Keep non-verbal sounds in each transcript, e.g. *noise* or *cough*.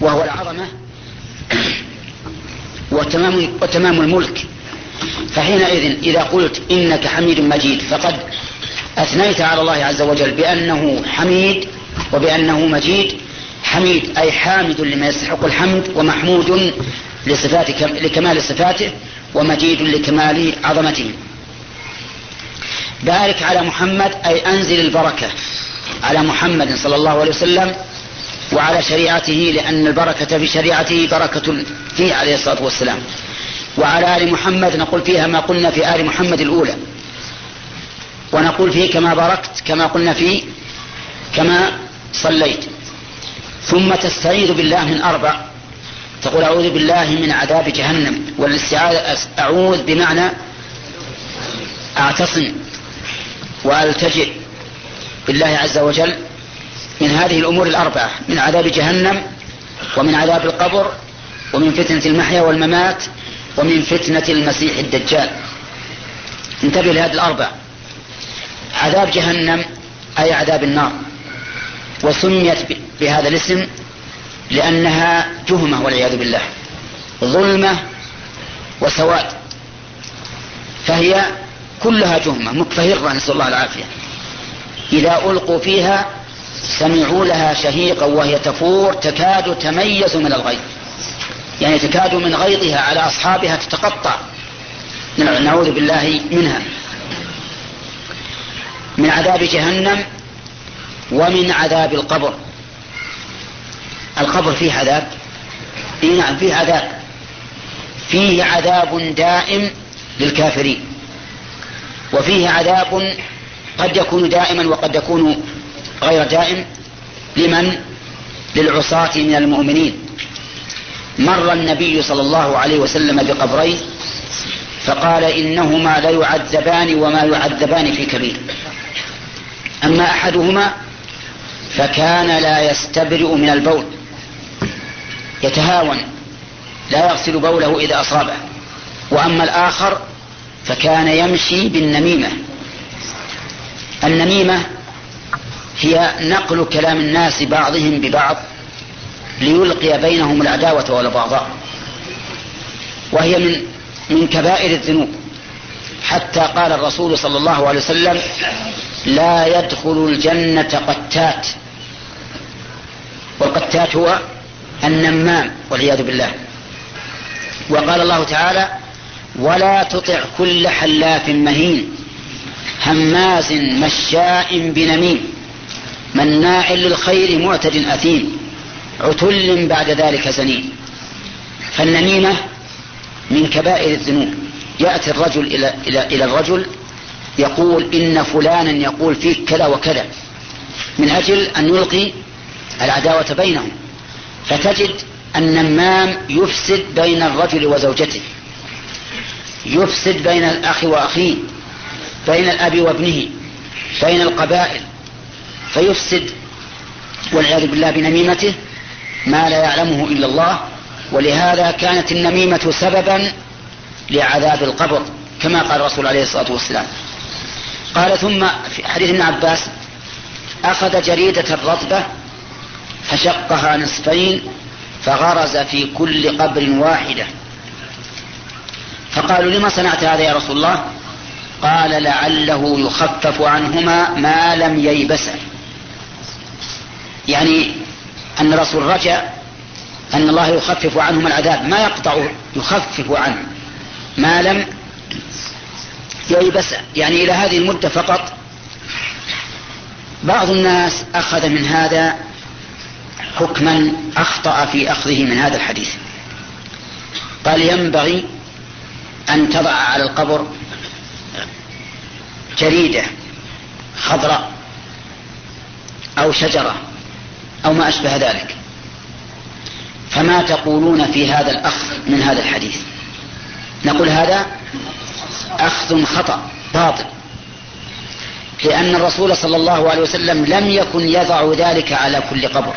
وهو العظمة وتمام, وتمام الملك. فحينئذ إذا قلت إنك حميد مجيد فقد أثنيت على الله عز وجل بأنه حميد وبأنه مجيد. حميد أي حامد لما يستحق الحمد ومحمود لصفات لكمال صفاته ومجيد لكمال عظمته. بارك على محمد أي أنزل البركة على محمد صلى الله عليه وسلم وعلى شريعته لأن البركة في شريعته بركة فيه عليه الصلاة والسلام. وعلى آل محمد نقول فيها ما قلنا في آل محمد الأولى. ونقول فيه كما باركت كما قلنا فيه كما صليت. ثم تستعيذ بالله من أربع. تقول أعوذ بالله من عذاب جهنم والاستعاذة أعوذ بمعنى أعتصم وألتجئ بالله عز وجل. من هذه الأمور الأربعة من عذاب جهنم ومن عذاب القبر ومن فتنة المحيا والممات ومن فتنة المسيح الدجال. انتبه لهذه الأربع عذاب جهنم أي عذاب النار. وسميت بهذا الاسم لأنها تهمة والعياذ بالله. ظلمة وسواد. فهي كلها تهمة مكفهرة نسأل الله العافية. إذا ألقوا فيها سمعوا لها شهيقا وهي تفور تكاد تميز من الغيظ. يعني تكاد من غيظها على أصحابها تتقطع. نعوذ بالله منها. من عذاب جهنم ومن عذاب القبر. القبر فيه عذاب. إي نعم فيه عذاب. فيه عذاب دائم للكافرين. وفيه عذاب قد يكون دائما وقد يكون غير دائم لمن؟ للعصاة من المؤمنين. مر النبي صلى الله عليه وسلم بقبرين فقال إنهما ليعذبان وما يعذبان في كبير. أما أحدهما فكان لا يستبرئ من البول يتهاون لا يغسل بوله إذا أصابه. وأما الآخر فكان يمشي بالنميمة. النميمة هي نقل كلام الناس بعضهم ببعض ليلقي بينهم العداوة والبغضاء. وهي من من كبائر الذنوب. حتى قال الرسول صلى الله عليه وسلم لا يدخل الجنة قتات. والقتات هو النمام والعياذ بالله. وقال الله تعالى ولا تطع كل حلاف مهين هماز مشاء بنميم. مناع للخير معتد أثيم عتل بعد ذلك زنيم فالنميمة من كبائر الذنوب. يأتي الرجل إلى, إلى, إلى الرجل يقول إن فلانا يقول فيك كذا وكذا من أجل أن يلقي العداوة بينهم. فتجد النمام يفسد بين الرجل وزوجته يفسد بين الأخ وأخيه بين الأب وابنه بين القبائل. فيفسد والعياذ بالله بنميمته ما لا يعلمه إلا الله ولهذا كانت النميمة سببا لعذاب القبر كما قال الرسول عليه الصلاة والسلام. قال ثم في حديث ابن عباس أخذ جريدة رطبة فشقها نصفين فغرز في كل قبر واحدة. فقالوا لما صنعت هذا يا رسول الله؟ قال لعله يخفف عنهما ما لم ييبسا يعني أن الرسول رجع أن الله يخفف عنهم العذاب. ما يقطع يخفف عنه. ما لم ييبس يعني إلى هذه المدة فقط بعض الناس أخذ من هذا حكما أخطأ في أخذه من هذا الحديث. قال ينبغي أن تضع على القبر جريدة خضراء أو شجرة أو ما أشبه ذلك. فما تقولون في هذا الأخذ من هذا الحديث؟ نقول هذا أخذ خطأ باطل. لأن الرسول صلى الله عليه وسلم لم يكن يضع ذلك على كل قبر.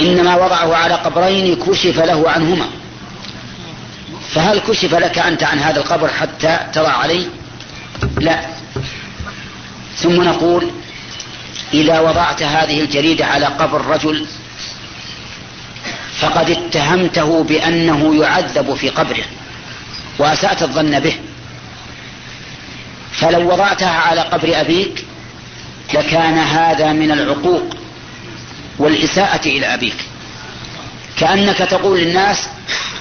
إنما وضعه على قبرين كشف له عنهما. فهل كشف لك أنت عن هذا القبر حتى تضع عليه؟ لا. ثم نقول إذا وضعت هذه الجريدة على قبر رجل فقد اتهمته بأنه يعذب في قبره وأسأت الظن به. فلو وضعتها على قبر أبيك لكان هذا من العقوق والإساءة إلى أبيك. كأنك تقول للناس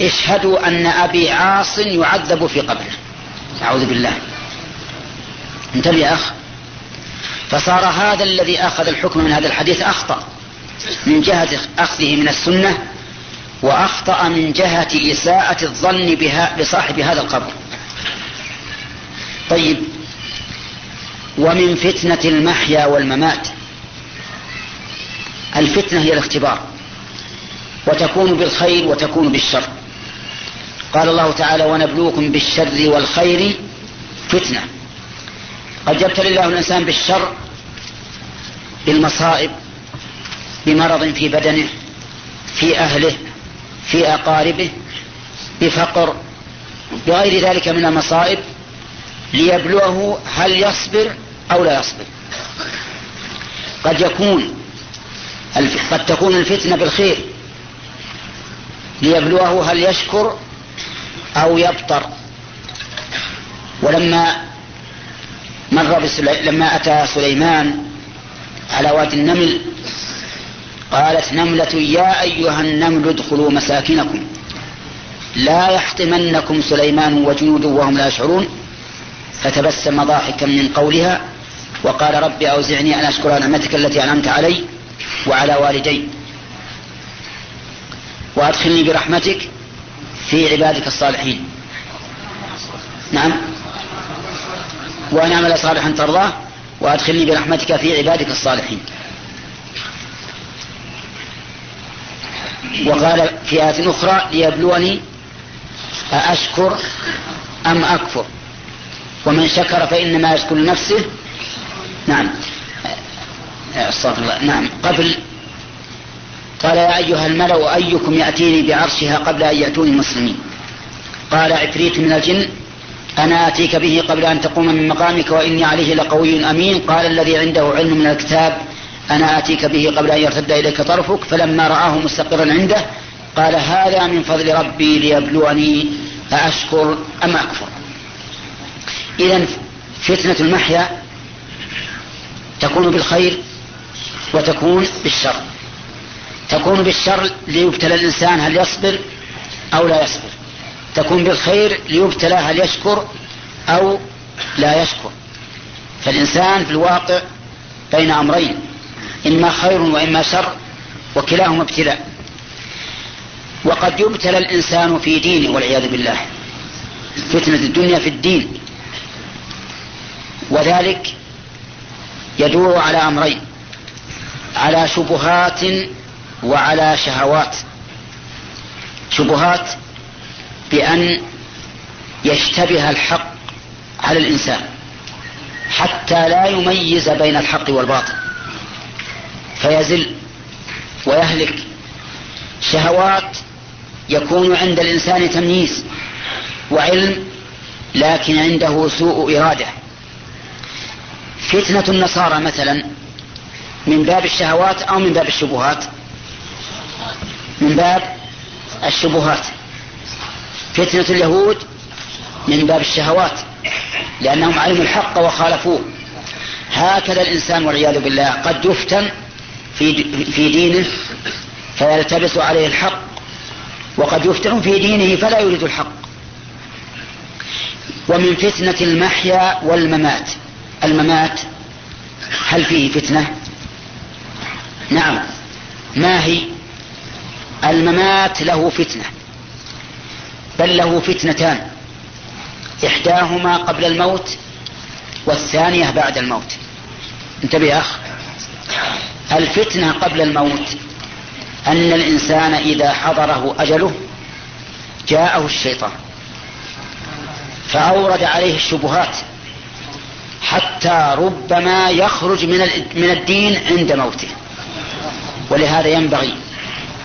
اشهدوا أن أبي عاص يعذب في قبره. أعوذ بالله. انتبه يا أخ. فصار هذا الذي أخذ الحكم من هذا الحديث أخطأ. من جهة أخذه من السنة وأخطأ من جهة إساءة الظن بها بصاحب هذا القبر. طيب. ومن فتنة المحيا والممات. الفتنة هي الاختبار. وتكون بالخير وتكون بالشر. قال الله تعالى ونبلوكم بالشر والخير فتنة. قد يبتلي الله الإنسان بالشر بالمصائب بمرض في بدنه في أهله في أقاربه بفقر بغير ذلك من المصائب ليبلوه هل يصبر أو لا يصبر. قد يكون قد تكون الفتنة بالخير ليبلوه هل يشكر أو يبطر. ولما مر بسلي... لما أتى سليمان على وادي النمل قالت نملة يا أيها النمل ادخلوا مساكنكم. لا يحطمنكم سليمان وجنوده وهم لا يشعرون. فتبسم ضاحكا من قولها وقال رب أوزعني أن أشكر نعمتك التي أنعمت علي وعلى والدي. وأدخلني برحمتك في عبادك الصالحين. نعم. وأن أعمل صالحا ترضاه وأدخلني برحمتك في عبادك الصالحين. وقال في آية أخرى ليبلوني أأشكر أم أكفر؟ ومن شكر فإنما يشكر لنفسه. نعم. أستغفر الله. نعم. قبل قال يا أيها الملأ أيكم يأتيني بعرشها قبل أن يأتوني مسلمين؟ قال عفريت من الجن أنا آتيك به قبل أن تقوم من مقامك وإني عليه لقوي أمين. قال الذي عنده علم من الكتاب أنا آتيك به قبل أن يرتد إليك طرفك فلما رآه مستقرا عنده قال هذا من فضل ربي ليبلوني أأشكر أم أكفر؟ إذا فتنة المحيا تكون بالخير وتكون بالشر. تكون بالشر ليبتلى الإنسان هل يصبر أو لا يصبر؟ تكون بالخير ليبتلى هل يشكر أو لا يشكر. فالإنسان في الواقع بين أمرين إما خير وإما شر وكلاهما ابتلاء. وقد يبتلى الإنسان في دينه والعياذ بالله فتنة الدنيا في الدين. وذلك يدور على أمرين على شبهات وعلى شهوات. شبهات بأن يشتبه الحق على الإنسان حتى لا يميز بين الحق والباطل. فيزل ويهلك. شهوات يكون عند الإنسان تمييز وعلم لكن عنده سوء إرادة. فتنة النصارى مثلا من باب الشهوات أو من باب الشبهات؟ من باب الشبهات. فتنة اليهود من باب الشهوات لأنهم علموا الحق وخالفوه. هكذا الإنسان والعياذ بالله قد يفتن في في دينه فيلتبس عليه الحق وقد يفتن في دينه فلا يريد الحق. ومن فتنة المحيا والممات. الممات هل فيه فتنة؟ نعم. ما هي؟ الممات له فتنة. بل له فتنتان. إحداهما قبل الموت والثانية بعد الموت. انتبه يا أخ. الفتنة قبل الموت أن الإنسان إذا حضره أجله جاءه الشيطان فأورد عليه الشبهات حتى ربما يخرج من من الدين عند موته. ولهذا ينبغي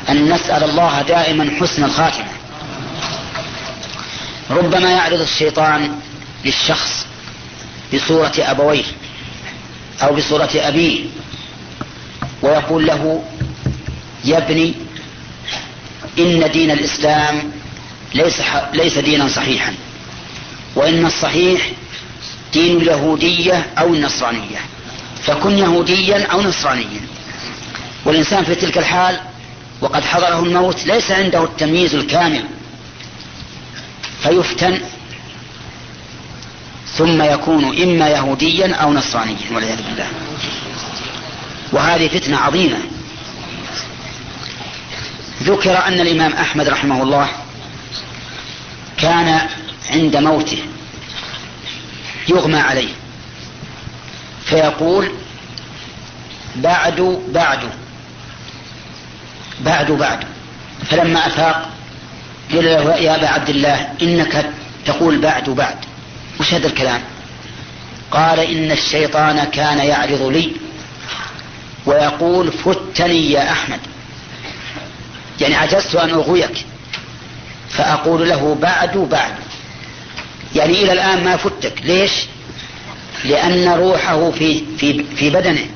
أن نسأل الله دائما حسن الخاتمة ربما يعرض الشيطان للشخص بصورة أبويه أو بصورة أبيه ويقول له يا ابني إن دين الإسلام ليس ليس دينا صحيحا وإن الصحيح دين اليهودية أو النصرانية فكن يهوديا أو نصرانيا. والإنسان في تلك الحال وقد حضره الموت ليس عنده التمييز الكامل فيفتن. ثم يكون إما يهوديا أو نصرانيا والعياذ بالله. وهذه فتنة عظيمة. ذكر أن الإمام أحمد رحمه الله كان عند موته يغمى عليه. فيقول بعد بعد. بعد بعد. فلما أفاق قيل له يا أبا عبد الله إنك تقول بعد بعد. وش هذا الكلام؟ قال إن الشيطان كان يعرض لي ويقول فتني يا أحمد. يعني عجزت أن أغويك فأقول له بعد بعد. يعني إلى الآن ما فتك. ليش؟ لأن روحه في, في, في بدنه.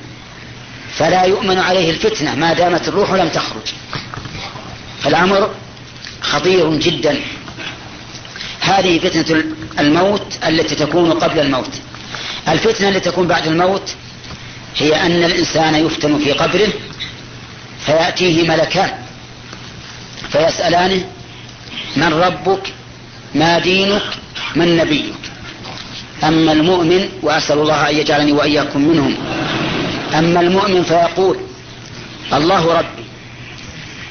فلا يؤمن عليه الفتنة ما دامت الروح لم تخرج. فالأمر خطير جدا. هذه فتنة الموت التي تكون قبل الموت. الفتنة التي تكون بعد الموت هي أن الإنسان يفتن في قبره فيأتيه ملكان. فيسألانه من ربك؟ ما دينك؟ من نبيك? أما المؤمن وأسأل الله أن يجعلني وإياكم منهم. أما المؤمن فيقول الله ربي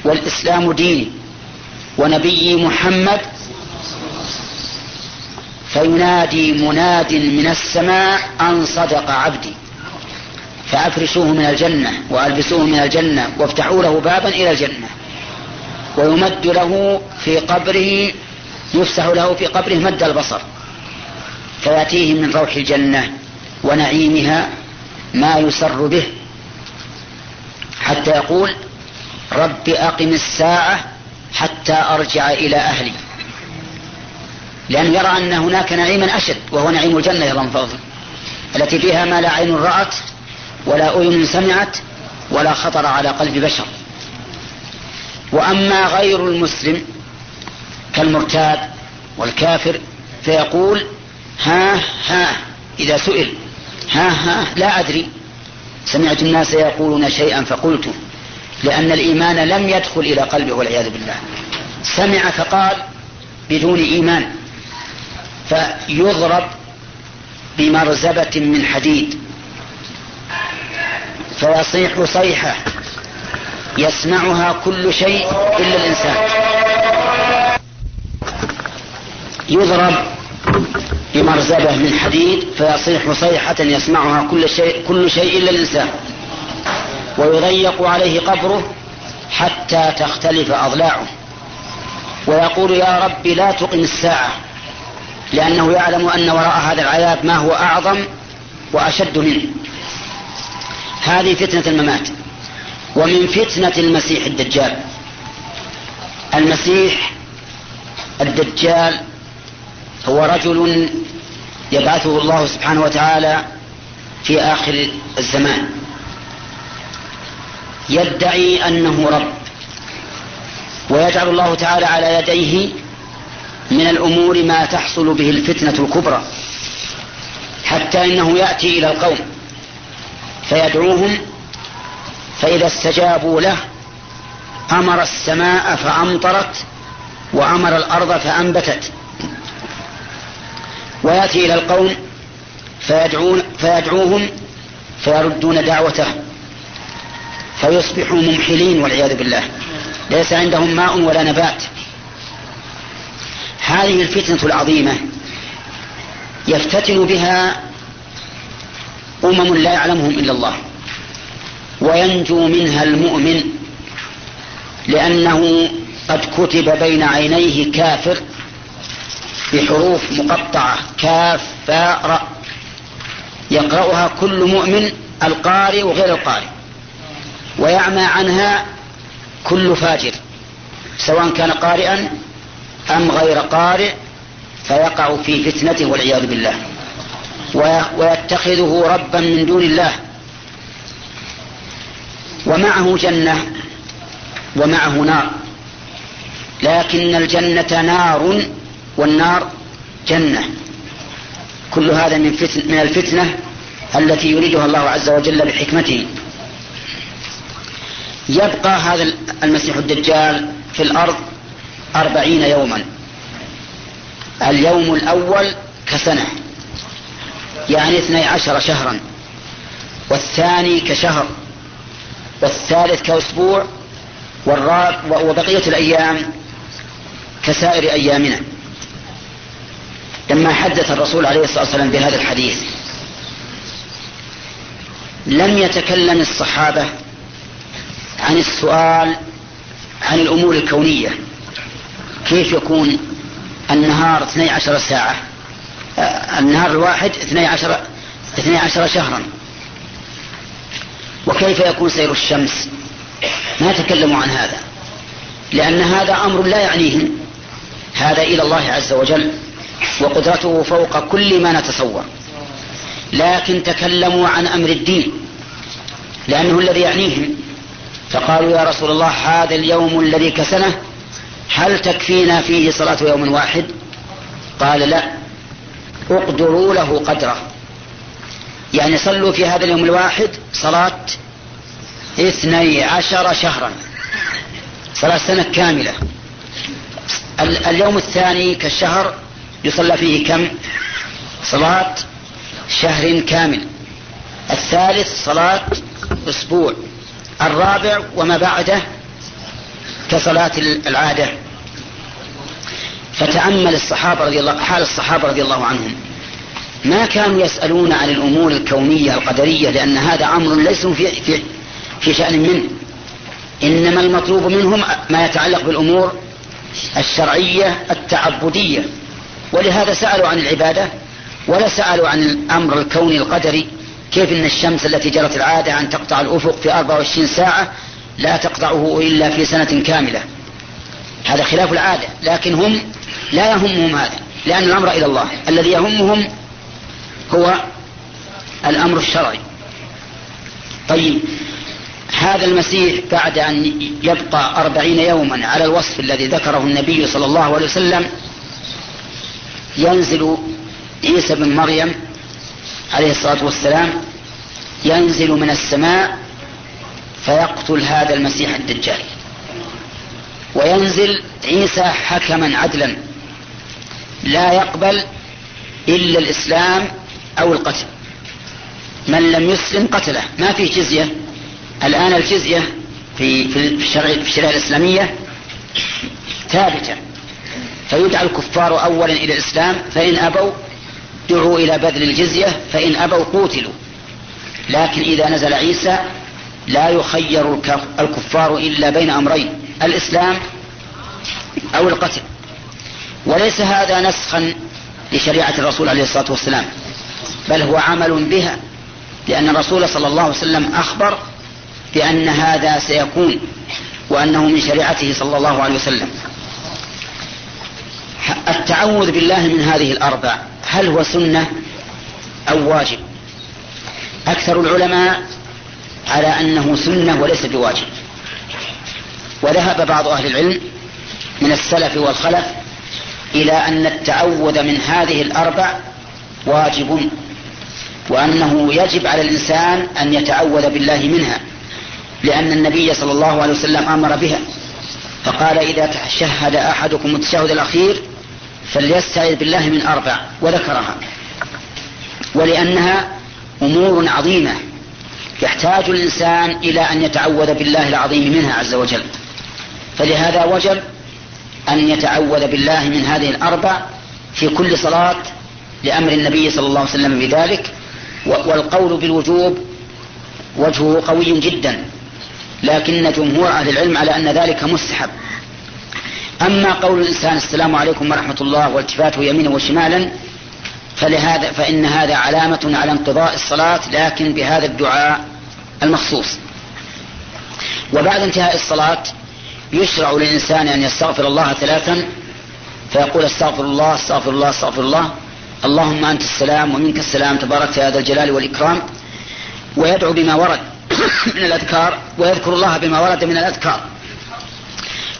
والإسلام ديني. ونبيي محمد فينادي مناد من السماء أن صدق عبدي. فأفرشوه من الجنة وألبسوه من الجنة وافتحوا له بابا إلى الجنة. ويمد له في قبره يفسح له في قبره مد البصر. فيأتيه من روح الجنة ونعيمها ما يسر به حتى يقول رب أقم الساعة حتى أرجع إلى أهلي. لأنه يرى أن هناك نعيما أشد وهو نعيم الجنة يرى فضل التي فيها ما لا عين رأت ولا أذن سمعت ولا خطر على قلب بشر. وأما غير المسلم كالمرتاد والكافر فيقول ها ها إذا سئل ها ها لا أدري. سمعت الناس يقولون شيئا فقلت. لأن الإيمان لم يدخل إلى قلبه والعياذ بالله. سمع فقال بدون إيمان فيضرب بمرزبة من حديد. فيصيح صيحة يسمعها كل شيء إلا الإنسان. يضرب بمرزبة من حديد فيصيح صيحة يسمعها كل شيء, كل شيء إلا الإنسان. ويضيق عليه قبره حتى تختلف أضلاعه. ويقول يا رب لا تقم الساعة لأنه يعلم أن وراء هذا العذاب ما هو أعظم وأشد منه. هذه فتنة الممات ومن فتنة المسيح الدجال. المسيح الدجال هو رجل يبعثه الله سبحانه وتعالى في آخر الزمان. يدعي أنه رب. ويجعل الله تعالى على يديه من الأمور ما تحصل به الفتنة الكبرى حتى إنه يأتي إلى القوم فيدعوهم فإذا استجابوا له أمر السماء فأمطرت وأمر الأرض فأنبتت. ويأتي إلى القوم فيدعون فيدعوهم فيردون دعوته. فيصبحوا ممحلين والعياذ بالله. ليس عندهم ماء ولا نبات. هذه الفتنة العظيمة يفتتن بها أمم لا يعلمهم إلا الله. وينجو منها المؤمن لأنه قد كتب بين عينيه كافر بحروف مقطعة. كاف فاء يقرأها كل مؤمن القارئ وغير القارئ. ويعمى عنها كل فاجر سواء كان قارئا أم غير قارئ فيقع في فتنته والعياذ بالله. ويتخذه ربا من دون الله. ومعه جنة ومعه نار. لكن الجنة نار والنار جنة. كل هذا من, فتن من الفتنة التي يريدها الله عز وجل بحكمته. يبقى هذا المسيح الدجال في الأرض أربعين يوما. اليوم الأول كسنة يعني اثني عشر شهرا والثاني كشهر والثالث كأسبوع والرابع وبقية الأيام كسائر أيامنا. لما حدث الرسول عليه الصلاة والسلام بهذا الحديث لم يتكلم الصحابة عن السؤال عن الأمور الكونية. كيف يكون النهار 12 ساعة؟ النهار الواحد 12 12 شهرا. وكيف يكون سير الشمس؟ ما تكلموا عن هذا لأن هذا أمر لا يعنيهم. هذا إلى الله عز وجل وقدرته فوق كل ما نتصور. لكن تكلموا عن أمر الدين لأنه الذي يعنيهم. فقالوا يا رسول الله هذا اليوم الذي كسنه هل تكفينا فيه صلاة يوم واحد؟ قال لا اقدروا له قدره. يعني صلوا في هذا اليوم الواحد صلاة اثني عشر شهرا. صلاة سنة كاملة. اليوم الثاني كالشهر يصلى فيه كم؟ صلاة شهر كامل. الثالث صلاة أسبوع. الرابع وما بعده كصلاة العادة. فتأمل الصحابة رضي الله حال الصحابة رضي الله عنهم. ما كانوا يسألون عن الأمور الكونية القدرية لأن هذا أمر ليس في, في, في شأن منه. إنما المطلوب منهم ما يتعلق بالأمور الشرعية التعبدية. ولهذا سألوا عن العبادة ولا سألوا عن الأمر الكوني القدري. كيف أن الشمس التي جرت العادة أن تقطع الأفق في 24 ساعة لا تقطعه إلا في سنة كاملة؟ هذا خلاف العادة لكن هم لا يهمهم هذا لأن الأمر إلى الله. الذي يهمهم هو الأمر الشرعي. طيب هذا المسيح بعد أن يبقى أربعين يوما على الوصف الذي ذكره النبي صلى الله عليه وسلم ينزل عيسى بن مريم عليه الصلاة والسلام ينزل من السماء فيقتل هذا المسيح الدجال. وينزل عيسى حكما عدلا لا يقبل إلا الإسلام أو القتل. من لم يسلم قتله. ما في جزية. الآن الجزية في في الشريعة, في الشريعة الإسلامية ثابتة. فيدعى الكفار أولا إلى الإسلام فإن أبوا دعوا إلى بذل الجزية فإن أبوا قوتلوا. لكن إذا نزل عيسى لا يخير الكفار إلا بين أمرين الإسلام أو القتل. وليس هذا نسخا لشريعة الرسول عليه الصلاة والسلام بل هو عمل بها لأن الرسول صلى الله عليه وسلم أخبر بأن هذا سيكون وأنه من شريعته صلى الله عليه وسلم. التعوذ بالله من هذه الأربع. هل هو سنة أو واجب؟ أكثر العلماء على أنه سنة وليس بواجب. وذهب بعض أهل العلم من السلف والخلف إلى أن التعوذ من هذه الأربع واجب وأنه يجب على الإنسان أن يتعوذ بالله منها لأن النبي صلى الله عليه وسلم أمر بها فقال إذا تشهد أحدكم التشهد الأخير فليستعذ بالله من أربع وذكرها. ولأنها أمور عظيمة يحتاج الإنسان إلى أن يتعوذ بالله العظيم منها عز وجل. فلهذا وجب أن يتعوذ بالله من هذه الأربع في كل صلاة لأمر النبي صلى الله عليه وسلم بذلك والقول بالوجوب وجهه قوي جدا لكن جمهور أهل العلم على أن ذلك مستحب. أما قول الإنسان السلام عليكم ورحمة الله والتفاته يمينا وشمالا فلهذا فإن هذا علامة على انقضاء الصلاة لكن بهذا الدعاء المخصوص. وبعد انتهاء الصلاة يشرع للإنسان أن يستغفر الله ثلاثا فيقول استغفر الله استغفر الله استغفر الله اللهم أنت السلام ومنك السلام تبارك يا ذا الجلال والإكرام. ويدعو بما ورد *coughs* من الأذكار ويذكر الله بما ورد من الأذكار.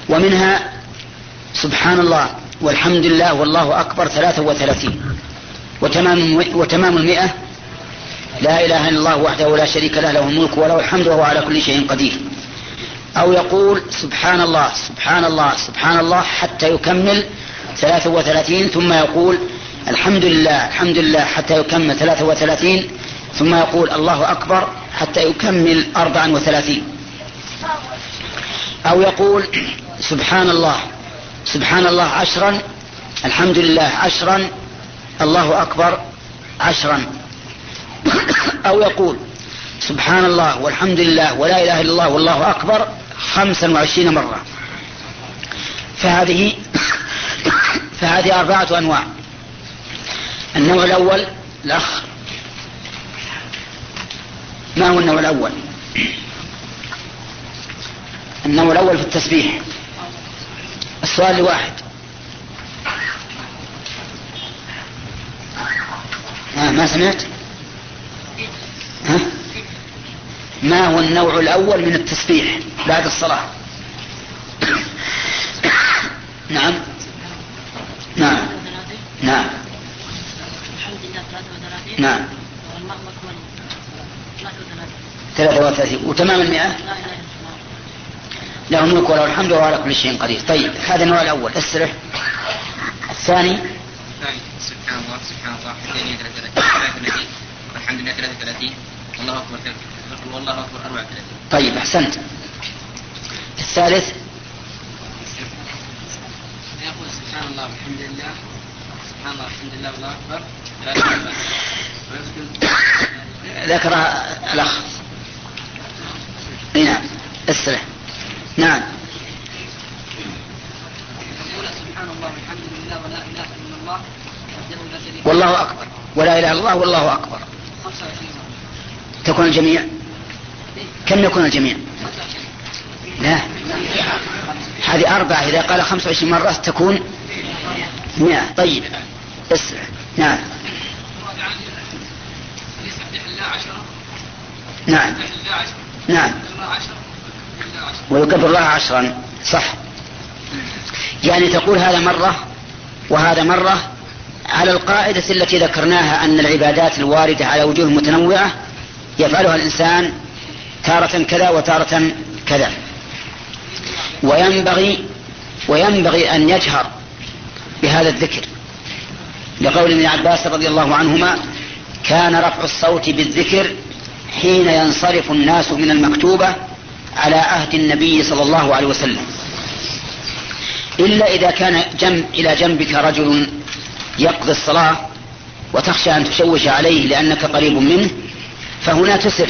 ومنها سبحان الله والحمد لله والله أكبر ثلاثة وثلاثين وتمام, وتمام المئة. لا إله إلا الله وحده لا شريك له له الملك وله الحمد وهو على كل شيء قدير. أو يقول سبحان الله سبحان الله سبحان الله حتى يكمل ثلاثة وثلاثين ثم يقول الحمد لله الحمد لله حتى يكمل ثلاثة وثلاثين ثم يقول الله أكبر حتى يكمل أربعا وثلاثين. أو يقول سبحان الله سبحان الله عشرا الحمد لله عشرا الله أكبر عشرا. *coughs* أو يقول سبحان الله والحمد لله ولا إله إلا الله والله أكبر خمسا وعشرين مرة. فهذه *coughs* فهذه أربعة أنواع. النوع الأول الأخ. ما هو النوع الأول؟ *coughs* النوع الأول في التسبيح. السؤال لواحد آه ما سمعت؟ ها؟ ما هو النوع الأول من التسبيح بعد الصلاة؟ نعم. نعم. نعم. نعم. ثلاثة وثلاثين. وتمام المئة؟ له الملك وله الحمد وهو على كل شيء قدير. طيب هذا النوع الأول. اسرح الثاني. سبحان الله سبحان الله. 33 والحمد لله 33 والله أكبر والله أكبر 34 طيب أحسنت. الثالث. يقول سبحان الله والحمد لله. سبحان الله والحمد لله والله أكبر. ذكرها الأخ. نعم. اسرح نعم. سبحان الله والحمد لله ولا اله الا الله والله أكبر. ولا إله إلا الله والله أكبر. تكون الجميع؟ كم يكون الجميع؟ لا. هذه أربعة إذا قال خمسة وعشرين مرة تكون مئة. طيب. اسرع. نعم. نعم. نعم. ويكبر الله عشرا. صح. يعني تقول هذا مرة وهذا مرة على القاعدة التي ذكرناها أن العبادات الواردة على وجوه متنوعة يفعلها الإنسان تارة كذا وتارة كذا. وينبغي وينبغي أن يجهر بهذا الذكر. لقول ابن عباس رضي الله عنهما كان رفع الصوت بالذكر حين ينصرف الناس من المكتوبة على عهد النبي صلى الله عليه وسلم. إلا إذا كان جنب إلى جنبك رجل يقضي الصلاة وتخشى أن تشوش عليه لأنك قريب منه فهنا تسر.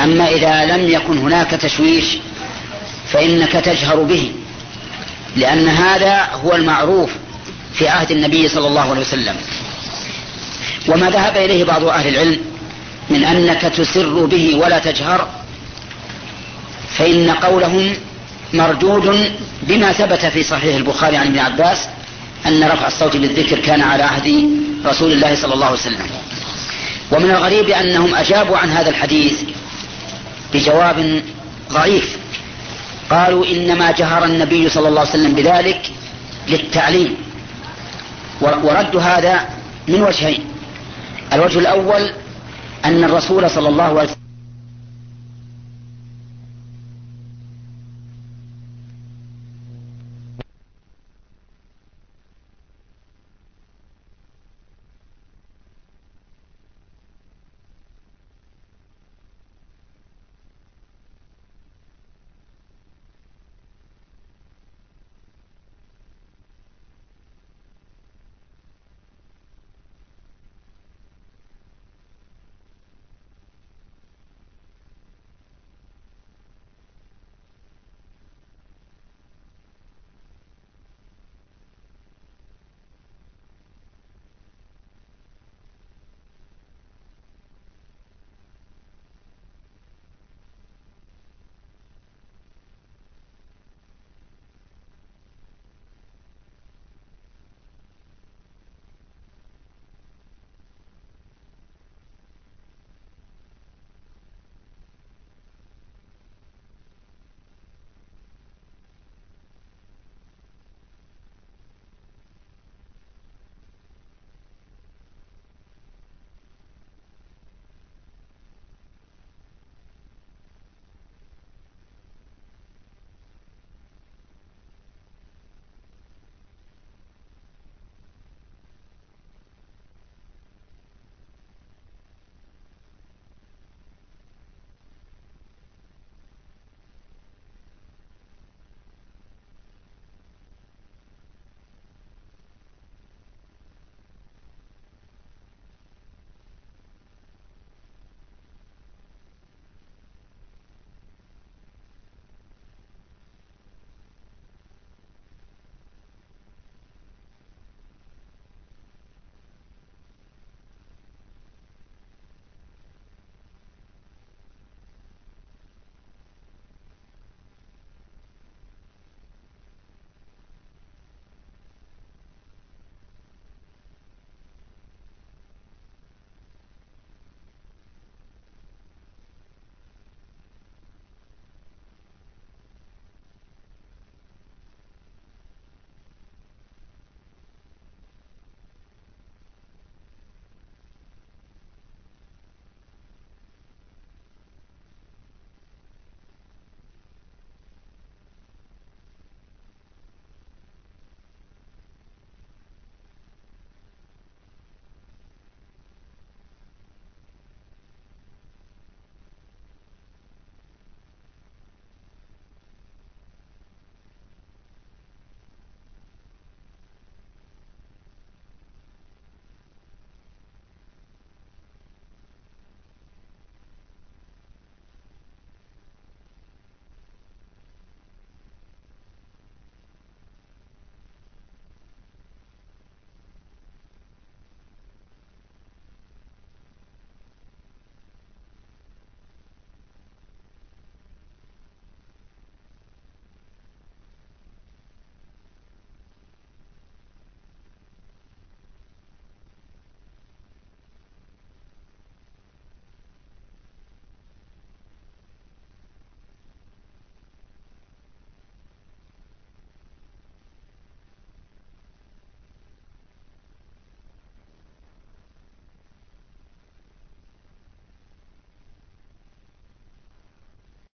أما إذا لم يكن هناك تشويش فإنك تجهر به لأن هذا هو المعروف في عهد النبي صلى الله عليه وسلم. وما ذهب إليه بعض أهل العلم من أنك تسر به ولا تجهر فإن قولهم مردود بما ثبت في صحيح البخاري عن ابن عباس أن رفع الصوت بالذكر كان على عهد رسول الله صلى الله عليه وسلم. ومن الغريب أنهم أجابوا عن هذا الحديث بجواب ضعيف. قالوا إنما جهر النبي صلى الله عليه وسلم بذلك للتعليم. ورد هذا من وجهين. الوجه الأول أن الرسول صلى الله عليه وسلم